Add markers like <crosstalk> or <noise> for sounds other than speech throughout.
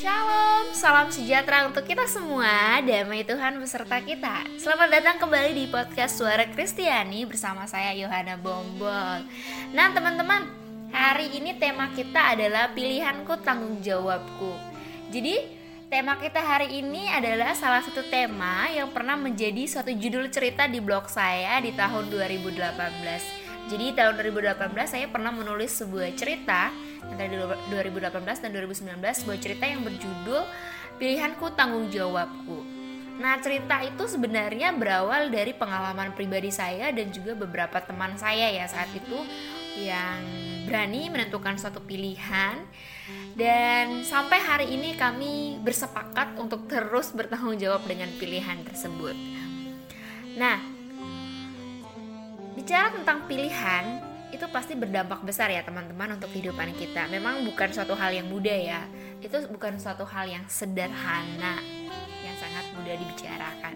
Shalom, salam sejahtera untuk kita semua, damai Tuhan beserta kita. Selamat datang kembali di podcast Suara Kristiani bersama saya Yohana Bombol. Nah teman-teman, hari ini tema kita adalah pilihanku tanggung jawabku. Jadi tema kita hari ini adalah salah satu tema yang pernah menjadi suatu judul cerita di blog saya di tahun 2018. Jadi tahun 2018 saya pernah menulis sebuah cerita antara 2018 dan 2019 sebuah cerita yang berjudul Pilihanku Tanggung Jawabku. Nah, cerita itu sebenarnya berawal dari pengalaman pribadi saya dan juga beberapa teman saya ya saat itu yang berani menentukan suatu pilihan dan sampai hari ini kami bersepakat untuk terus bertanggung jawab dengan pilihan tersebut. Nah, bicara tentang pilihan, itu pasti berdampak besar ya teman-teman untuk kehidupan kita. Memang bukan suatu hal yang mudah ya. Itu bukan suatu hal yang sederhana yang sangat mudah dibicarakan.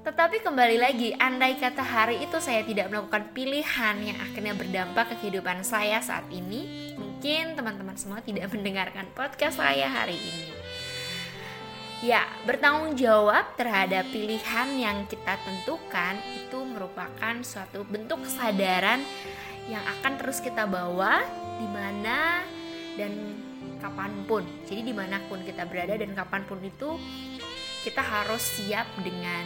Tetapi kembali lagi, andai kata hari itu saya tidak melakukan pilihan yang akhirnya berdampak ke kehidupan saya saat ini, mungkin teman-teman semua tidak <laughs> mendengarkan podcast saya hari ini. Ya, bertanggung jawab terhadap pilihan yang kita tentukan itu merupakan suatu bentuk kesadaran yang akan terus kita bawa di mana dan kapan pun. Jadi di mana pun kita berada dan kapan pun itu kita harus siap dengan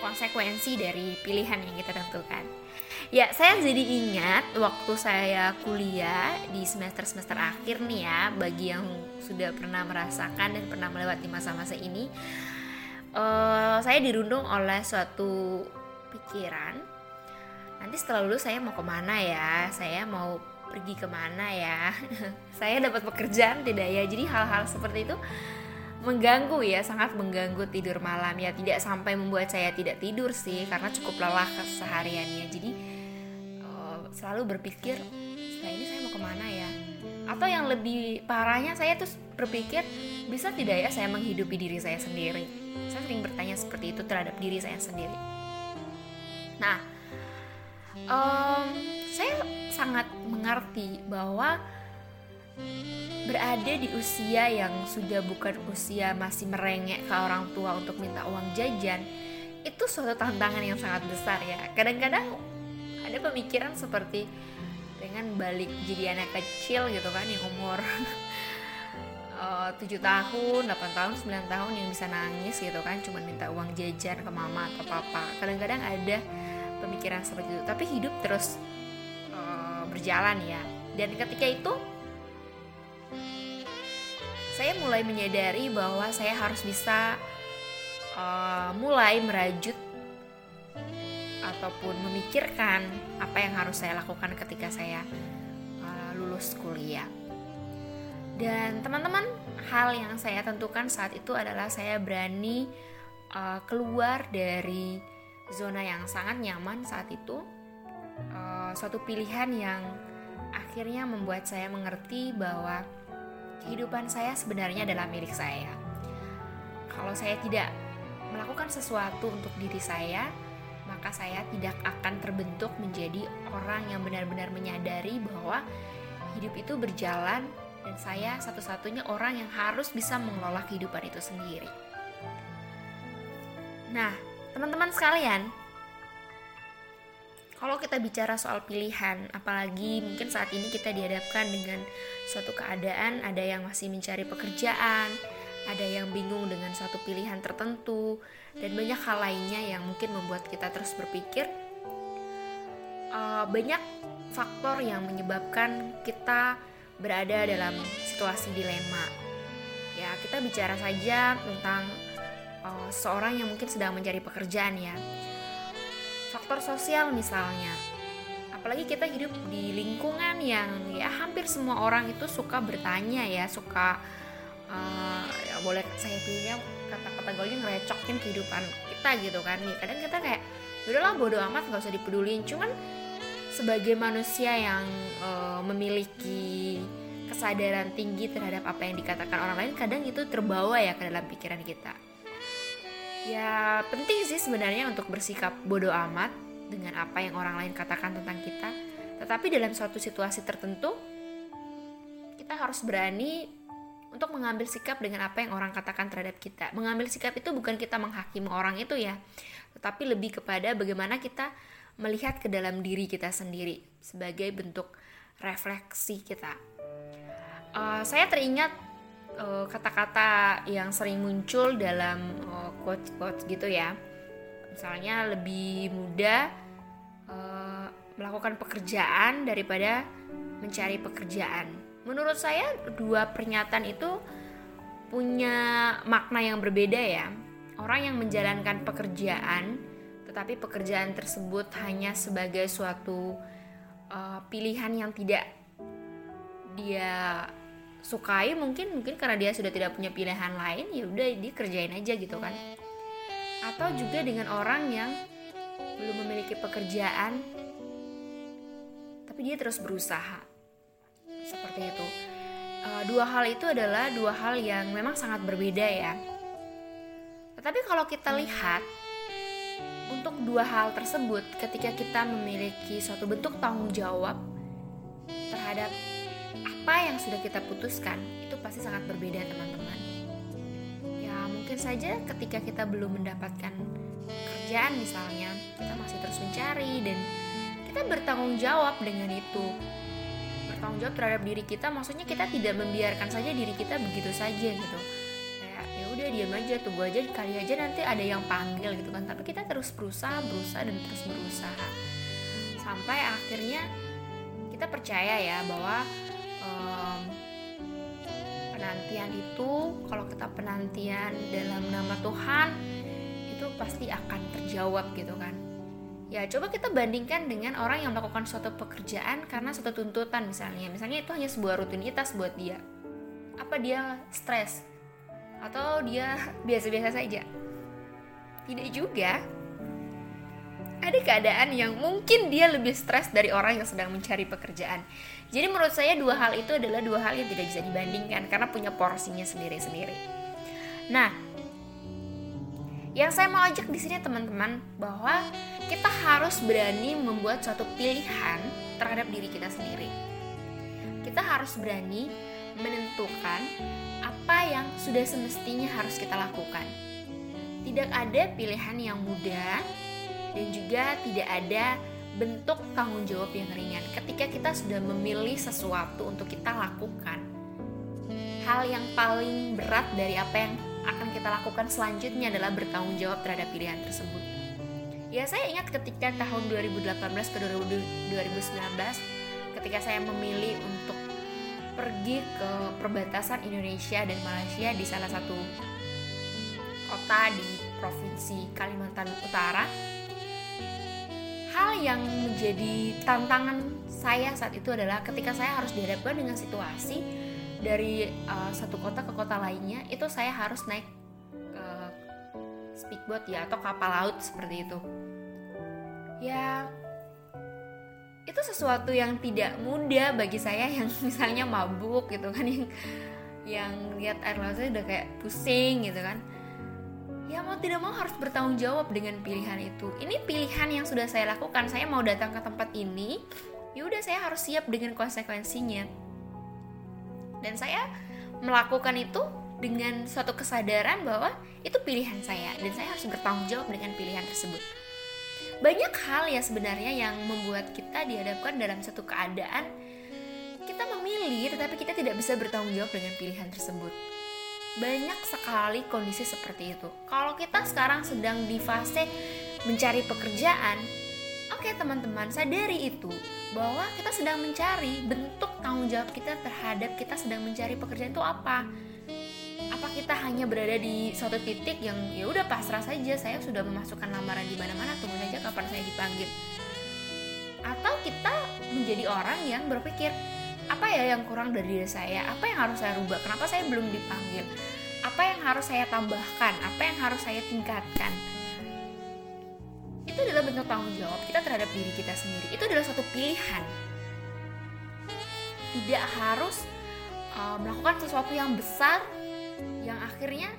konsekuensi dari pilihan yang kita tentukan. Ya, saya jadi ingat waktu saya kuliah di semester-semester akhir nih ya, bagi yang sudah pernah merasakan dan pernah melewati masa-masa ini, uh, saya dirundung oleh suatu pikiran nanti setelah lulus saya mau ke mana ya? Saya mau pergi ke mana ya? <laughs> Saya dapat pekerjaan tidak ya? Jadi hal-hal seperti itu mengganggu ya sangat mengganggu tidur malam ya. Tidak sampai membuat saya tidak tidur sih karena cukup lelah kesehariannya. Jadi uh, selalu berpikir setelah ini saya mau ke mana ya? Atau yang lebih parahnya saya tuh berpikir bisa tidak ya saya menghidupi diri saya sendiri? Saya sering bertanya seperti itu terhadap diri saya sendiri. Nah um, saya sangat mengerti bahwa berada di usia yang sudah bukan usia masih merengek ke orang tua untuk minta uang jajan itu suatu tantangan yang sangat besar ya. Kadang-kadang ada pemikiran seperti dengan balik jadi anak kecil gitu kan yang umur <laughs> eh, tujuh tahun, 8 tahun, 9 tahun yang bisa nangis gitu kan cuma minta uang jajan ke mama atau papa. Kadang-kadang ada pemikiran seperti itu tapi hidup terus uh, berjalan ya dan ketika itu saya mulai menyadari bahwa saya harus bisa uh, mulai merajut ataupun memikirkan apa yang harus saya lakukan ketika saya uh, lulus kuliah. Dan teman-teman, hal yang saya tentukan saat itu adalah saya berani keluar dari zona yang sangat nyaman saat itu uh, suatu pilihan yang akhirnya membuat saya mengerti bahwa kehidupan saya sebenarnya adalah milik saya. Kalau saya tidak melakukan sesuatu untuk diri saya, maka saya tidak akan terbentuk menjadi orang yang benar-benar menyadari bahwa hidup itu berjalan dan saya satu-satunya orang yang harus bisa mengelola kehidupan itu sendiri. Nah, Teman-teman sekalian, kalau kita bicara soal pilihan, apalagi mungkin saat ini kita dihadapkan dengan suatu keadaan, ada yang masih mencari pekerjaan, ada yang bingung dengan suatu pilihan tertentu, dan banyak hal lainnya yang mungkin membuat kita terus berpikir. Uh, banyak faktor yang menyebabkan kita berada dalam situasi dilema. Ya, kita bicara saja tentang uh, seorang yang mungkin sedang mencari pekerjaan ya. Faktor sosial misalnya. Apalagi kita hidup di lingkungan yang ya hampir semua orang itu suka bertanya ya suka uh, ya boleh saya pilihnya kata-kata gaulnya ngerecokin kehidupan kita gitu kan. Ya kadang kita kayak ya udahlah bodo amat nggak usah dipedulin cuman sebagai manusia yang uh, memiliki kesadaran tinggi terhadap apa yang dikatakan orang lain kadang itu terbawa ya ke dalam pikiran kita ya penting sih sebenarnya untuk bersikap bodoh amat dengan apa yang orang lain katakan tentang kita tetapi dalam suatu situasi tertentu kita harus berani untuk mengambil sikap dengan apa yang orang katakan terhadap kita. Mengambil sikap itu bukan kita menghakimi orang itu ya, tetapi lebih kepada bagaimana kita melihat ke dalam diri kita sendiri sebagai bentuk refleksi kita. Uh, saya teringat eh, kata-kata uh, yang sering muncul dalam uh, quotes-quotes gitu ya. Misalnya lebih mudah uh, melakukan pekerjaan daripada mencari pekerjaan menurut saya dua pernyataan itu punya makna yang berbeda ya. Orang yang menjalankan pekerjaan, tetapi pekerjaan tersebut hanya sebagai suatu uh, pilihan yang tidak dia sukai mungkin mungkin karena dia sudah tidak punya pilihan lain ya udah dikerjain aja gitu kan. Atau juga dengan orang yang belum memiliki pekerjaan tapi dia terus berusaha. Seperti itu. Uh, dua hal itu adalah dua hal yang memang sangat berbeda ya. Tetapi kalau kita lihat untuk dua hal tersebut ketika kita memiliki suatu bentuk tanggung jawab terhadap apa yang sudah kita putuskan itu pasti sangat berbeda teman-teman. Ya mungkin saja ketika kita belum mendapatkan kerjaan misalnya kita masih terus mencari dan kita bertanggung jawab dengan itu. Bertanggung jawab terhadap diri kita maksudnya kita tidak membiarkan saja diri kita begitu saja gitu. Kayak ya udah diam aja tunggu aja kali aja nanti ada yang panggil gitu kan. Tapi kita terus berusaha berusaha dan terus berusaha. Sampai akhirnya kita percaya ya bahwa um, penantian itu kalau kita penantian dalam nama Tuhan itu pasti akan terjawab gitu kan Ya, coba kita bandingkan dengan orang yang melakukan suatu pekerjaan karena suatu tuntutan misalnya. Misalnya itu hanya sebuah rutinitas buat dia. Apa dia stres? Atau dia <laughs> biasa-biasa saja? Tidak juga. Ada keadaan yang mungkin dia lebih stres dari orang yang sedang mencari pekerjaan. Jadi menurut saya dua hal itu adalah dua hal yang tidak bisa dibandingkan karena punya porsinya sendiri-sendiri. Nah, yang saya mau ajak di sini teman-teman bahwa kita harus berani membuat suatu pilihan terhadap diri kita sendiri. Kita harus berani menentukan apa yang sudah semestinya harus kita lakukan. Tidak ada pilihan yang mudah dan juga tidak ada bentuk tanggung jawab yang ringan. Ketika kita sudah memilih sesuatu untuk kita lakukan, hal yang paling berat dari apa yang akan kita lakukan selanjutnya adalah bertanggung jawab terhadap pilihan tersebut. Ya saya ingat ketika tahun 2018 ke 2019 ketika saya memilih untuk pergi ke perbatasan Indonesia dan Malaysia di salah satu kota di provinsi Kalimantan Utara. Hal yang menjadi tantangan saya saat itu adalah ketika saya harus dihadapkan dengan situasi dari uh, satu kota ke kota lainnya itu saya harus naik uh, speedboat ya atau kapal laut seperti itu. Ya itu sesuatu yang tidak mudah bagi saya <laughs> yang misalnya mabuk gitu kan yang yang lihat air lautnya udah kayak pusing gitu kan ya mau tidak mau harus bertanggung jawab dengan pilihan itu ini pilihan yang sudah saya lakukan saya mau datang ke tempat ini ya udah saya harus siap dengan konsekuensinya dan saya melakukan itu dengan suatu kesadaran bahwa itu pilihan saya dan saya harus bertanggung jawab dengan pilihan tersebut. Banyak hal ya sebenarnya yang membuat kita dihadapkan dalam satu keadaan kita memilih tetapi kita tidak bisa bertanggung jawab dengan pilihan tersebut. Banyak sekali kondisi seperti itu. Kalau kita sekarang sedang di fase mencari pekerjaan, oke okay, teman-teman, sadari itu bahwa kita sedang mencari bentuk tanggung jawab kita terhadap kita sedang mencari pekerjaan itu apa apa kita hanya berada di suatu titik yang ya udah pasrah saja saya sudah memasukkan lamaran di mana-mana tunggu saja kapan saya dipanggil atau kita menjadi orang yang berpikir apa ya yang kurang dari diri saya? Apa yang harus saya rubah? Kenapa saya belum dipanggil? Apa yang harus saya tambahkan? Apa yang harus saya tingkatkan? Itu adalah bentuk tanggung jawab kita terhadap diri kita sendiri. Itu adalah suatu pilihan. Tidak harus uh, melakukan sesuatu yang besar yang akhirnya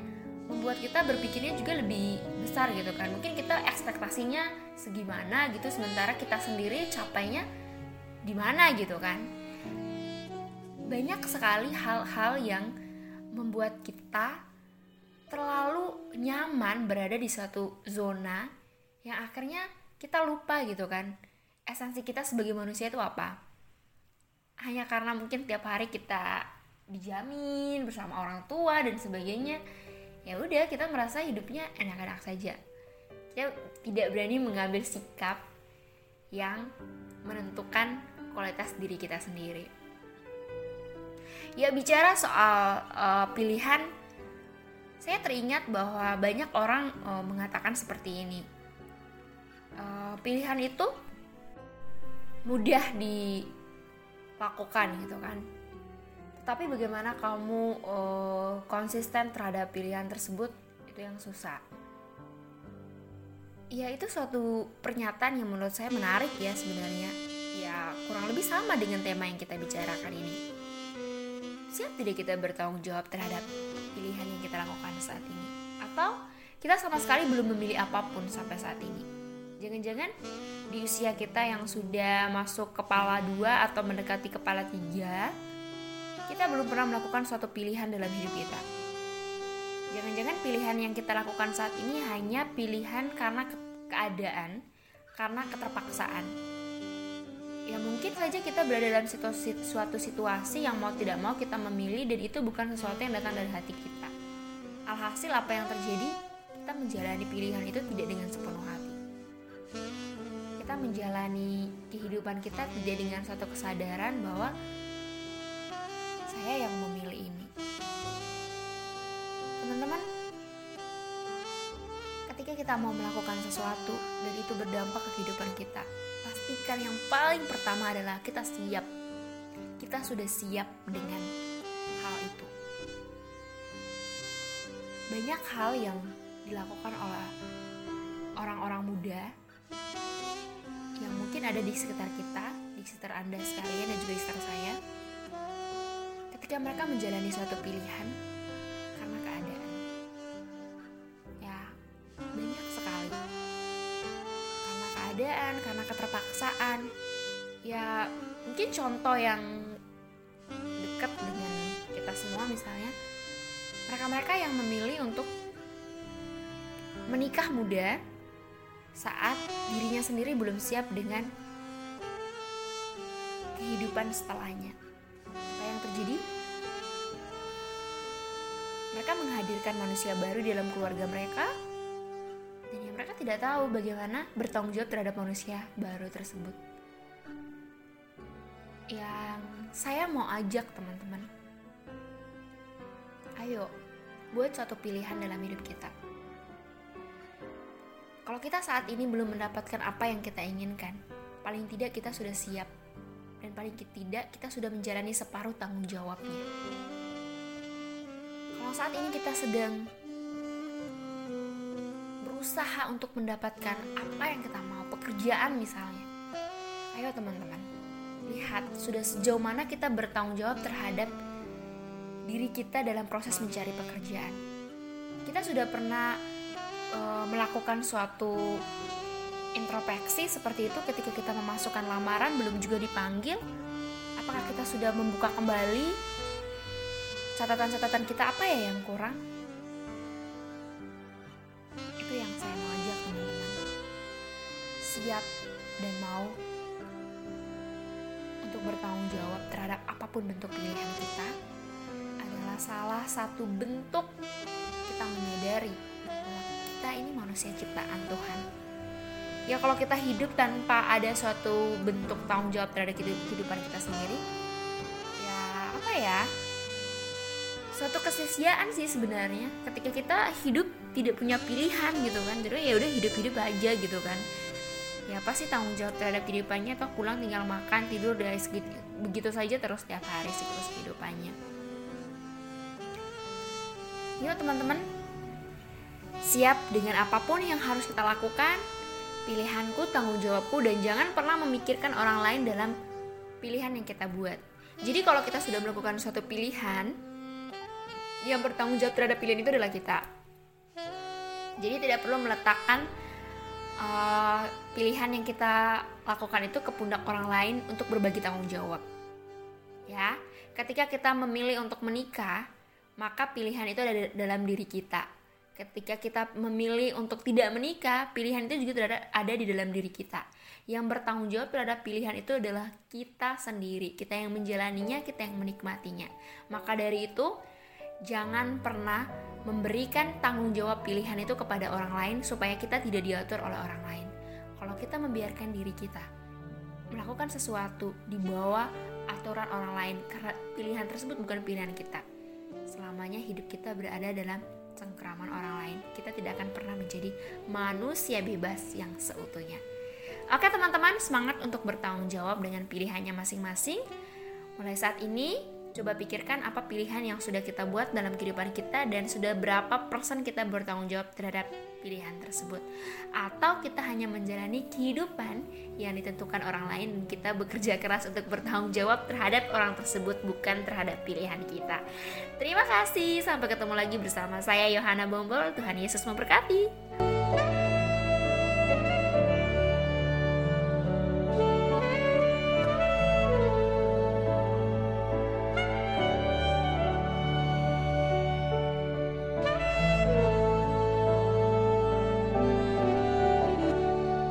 membuat kita berpikirnya juga lebih besar gitu kan. Mungkin kita ekspektasinya segimana gitu sementara kita sendiri capainya di mana gitu kan banyak sekali hal-hal yang membuat kita terlalu nyaman berada di suatu zona yang akhirnya kita lupa gitu kan. Esensi kita sebagai manusia itu apa? Hanya karena mungkin tiap hari kita dijamin bersama orang tua dan sebagainya ya udah kita merasa hidupnya enak-enak saja. Kita tidak berani mengambil sikap yang menentukan kualitas diri kita sendiri ya bicara soal uh, pilihan saya teringat bahwa banyak orang uh, mengatakan seperti ini. Uh, pilihan itu mudah dilakukan gitu kan. Tapi bagaimana kamu uh, konsisten terhadap pilihan tersebut itu yang susah. Ya itu suatu pernyataan yang menurut saya menarik ya sebenarnya. Ya kurang lebih sama dengan tema yang kita bicarakan ini siap tidak kita bertanggung jawab terhadap pilihan yang kita lakukan saat ini atau kita sama sekali belum memilih apa pun sampai saat ini jangan-jangan di usia kita yang sudah masuk kepala dua atau mendekati kepala tiga kita belum pernah melakukan suatu pilihan dalam hidup kita. Jangan-jangan pilihan yang kita lakukan saat ini hanya pilihan karena ke keadaan, karena keterpaksaan. Ya mungkin saja kita berada dalam situasi, suatu situasi yang mau tidak mau kita memilih dan itu bukan sesuatu yang datang dari hati kita. Alhasil apa yang terjadi? Kita menjalani pilihan itu tidak dengan sepenuh hati. Kita menjalani kehidupan kita tidak dengan satu kesadaran bahwa saya yang memilih ini. Teman-teman, ketika kita mau melakukan sesuatu dan itu berdampak ke kehidupan kita, pastikan yang paling pertama adalah kita siap. Kita sudah siap dengan hal itu. Banyak hal yang dilakukan oleh orang-orang muda yang mungkin ada di sekitar kita, di sekitar Anda sekalian dan juga di sekitar saya, ketika mereka menjalani suatu pilihan keadaan, karena keterpaksaan. Ya, mungkin contoh yang dekat dengan kita semua misalnya, mereka-mereka yang memilih untuk menikah muda saat dirinya sendiri belum siap dengan kehidupan setelahnya. Apa yang terjadi? Mereka menghadirkan manusia baru dalam keluarga mereka, dan yang mereka tidak tahu bagaimana bertanggung jawab terhadap manusia baru tersebut. Yang saya mau ajak teman-teman, ayo buat suatu pilihan dalam hidup kita. Kalau kita saat ini belum mendapatkan apa yang kita inginkan, paling tidak kita sudah siap dan paling tidak kita sudah menjalani separuh tanggung jawabnya. Kalau saat ini kita sedang berusaha untuk mendapatkan apa yang kita mau, pekerjaan misalnya. Ayo teman-teman, lihat sudah sejauh mana kita bertanggung jawab terhadap diri kita dalam proses mencari pekerjaan. Kita sudah pernah e, melakukan suatu introspeksi seperti itu ketika kita memasukkan lamaran belum juga dipanggil. Apakah kita sudah membuka kembali catatan-catatan kita apa ya yang kurang siap dan mau untuk bertanggung jawab terhadap apa pun bentuk pilihan kita adalah salah satu bentuk kita menyadari bahwa kita ini manusia ciptaan Tuhan. Ya kalau kita hidup tanpa ada suatu bentuk tanggung jawab terhadap kehidupan kita sendiri ya apa ya? Suatu kesesiaan sih sebenarnya. Ketika kita hidup tidak punya pilihan gitu kan jadi ya udah hidup-hidup aja gitu kan ya pasti tanggung jawab terhadap kehidupannya? Atau pulang tinggal makan tidur dari segitu begitu saja terus setiap hari siklus kehidupannya. Yuk teman-teman. Siap dengan apa pun yang harus kita lakukan pilihanku tanggung jawabku dan jangan pernah memikirkan orang lain dalam pilihan yang kita buat. Jadi kalau kita sudah melakukan suatu pilihan yang bertanggung jawab terhadap pilihan itu adalah kita. Jadi tidak perlu meletakkan uh, pilihan yang kita lakukan itu ke pundak orang lain untuk berbagi tanggung jawab. Ya, ketika kita memilih untuk menikah, maka pilihan itu ada dalam diri kita. Ketika kita memilih untuk tidak menikah, pilihan itu juga ada di dalam diri kita. Yang bertanggung jawab terhadap pilihan itu adalah kita sendiri, kita yang menjalaninya, kita yang menikmatinya. Maka dari itu, jangan pernah memberikan tanggung jawab pilihan itu kepada orang lain supaya kita tidak diatur oleh orang lain. Kalau kita membiarkan diri kita melakukan sesuatu di bawah aturan orang lain karena pilihan tersebut bukan pilihan kita. Selamanya hidup kita berada dalam cengkraman orang lain, kita tidak akan pernah menjadi manusia bebas yang seutuhnya. Oke teman-teman, semangat untuk bertanggung jawab dengan pilihannya masing-masing. Mulai saat ini, coba pikirkan apa pilihan yang sudah kita buat dalam kehidupan kita dan sudah berapa persen kita bertanggung jawab terhadap pilihan tersebut atau kita hanya menjalani kehidupan yang ditentukan orang lain dan kita bekerja keras untuk bertanggung jawab terhadap orang tersebut bukan terhadap pilihan kita. Terima kasih, sampai ketemu lagi bersama saya Yohana Bombol. Tuhan Yesus memberkati.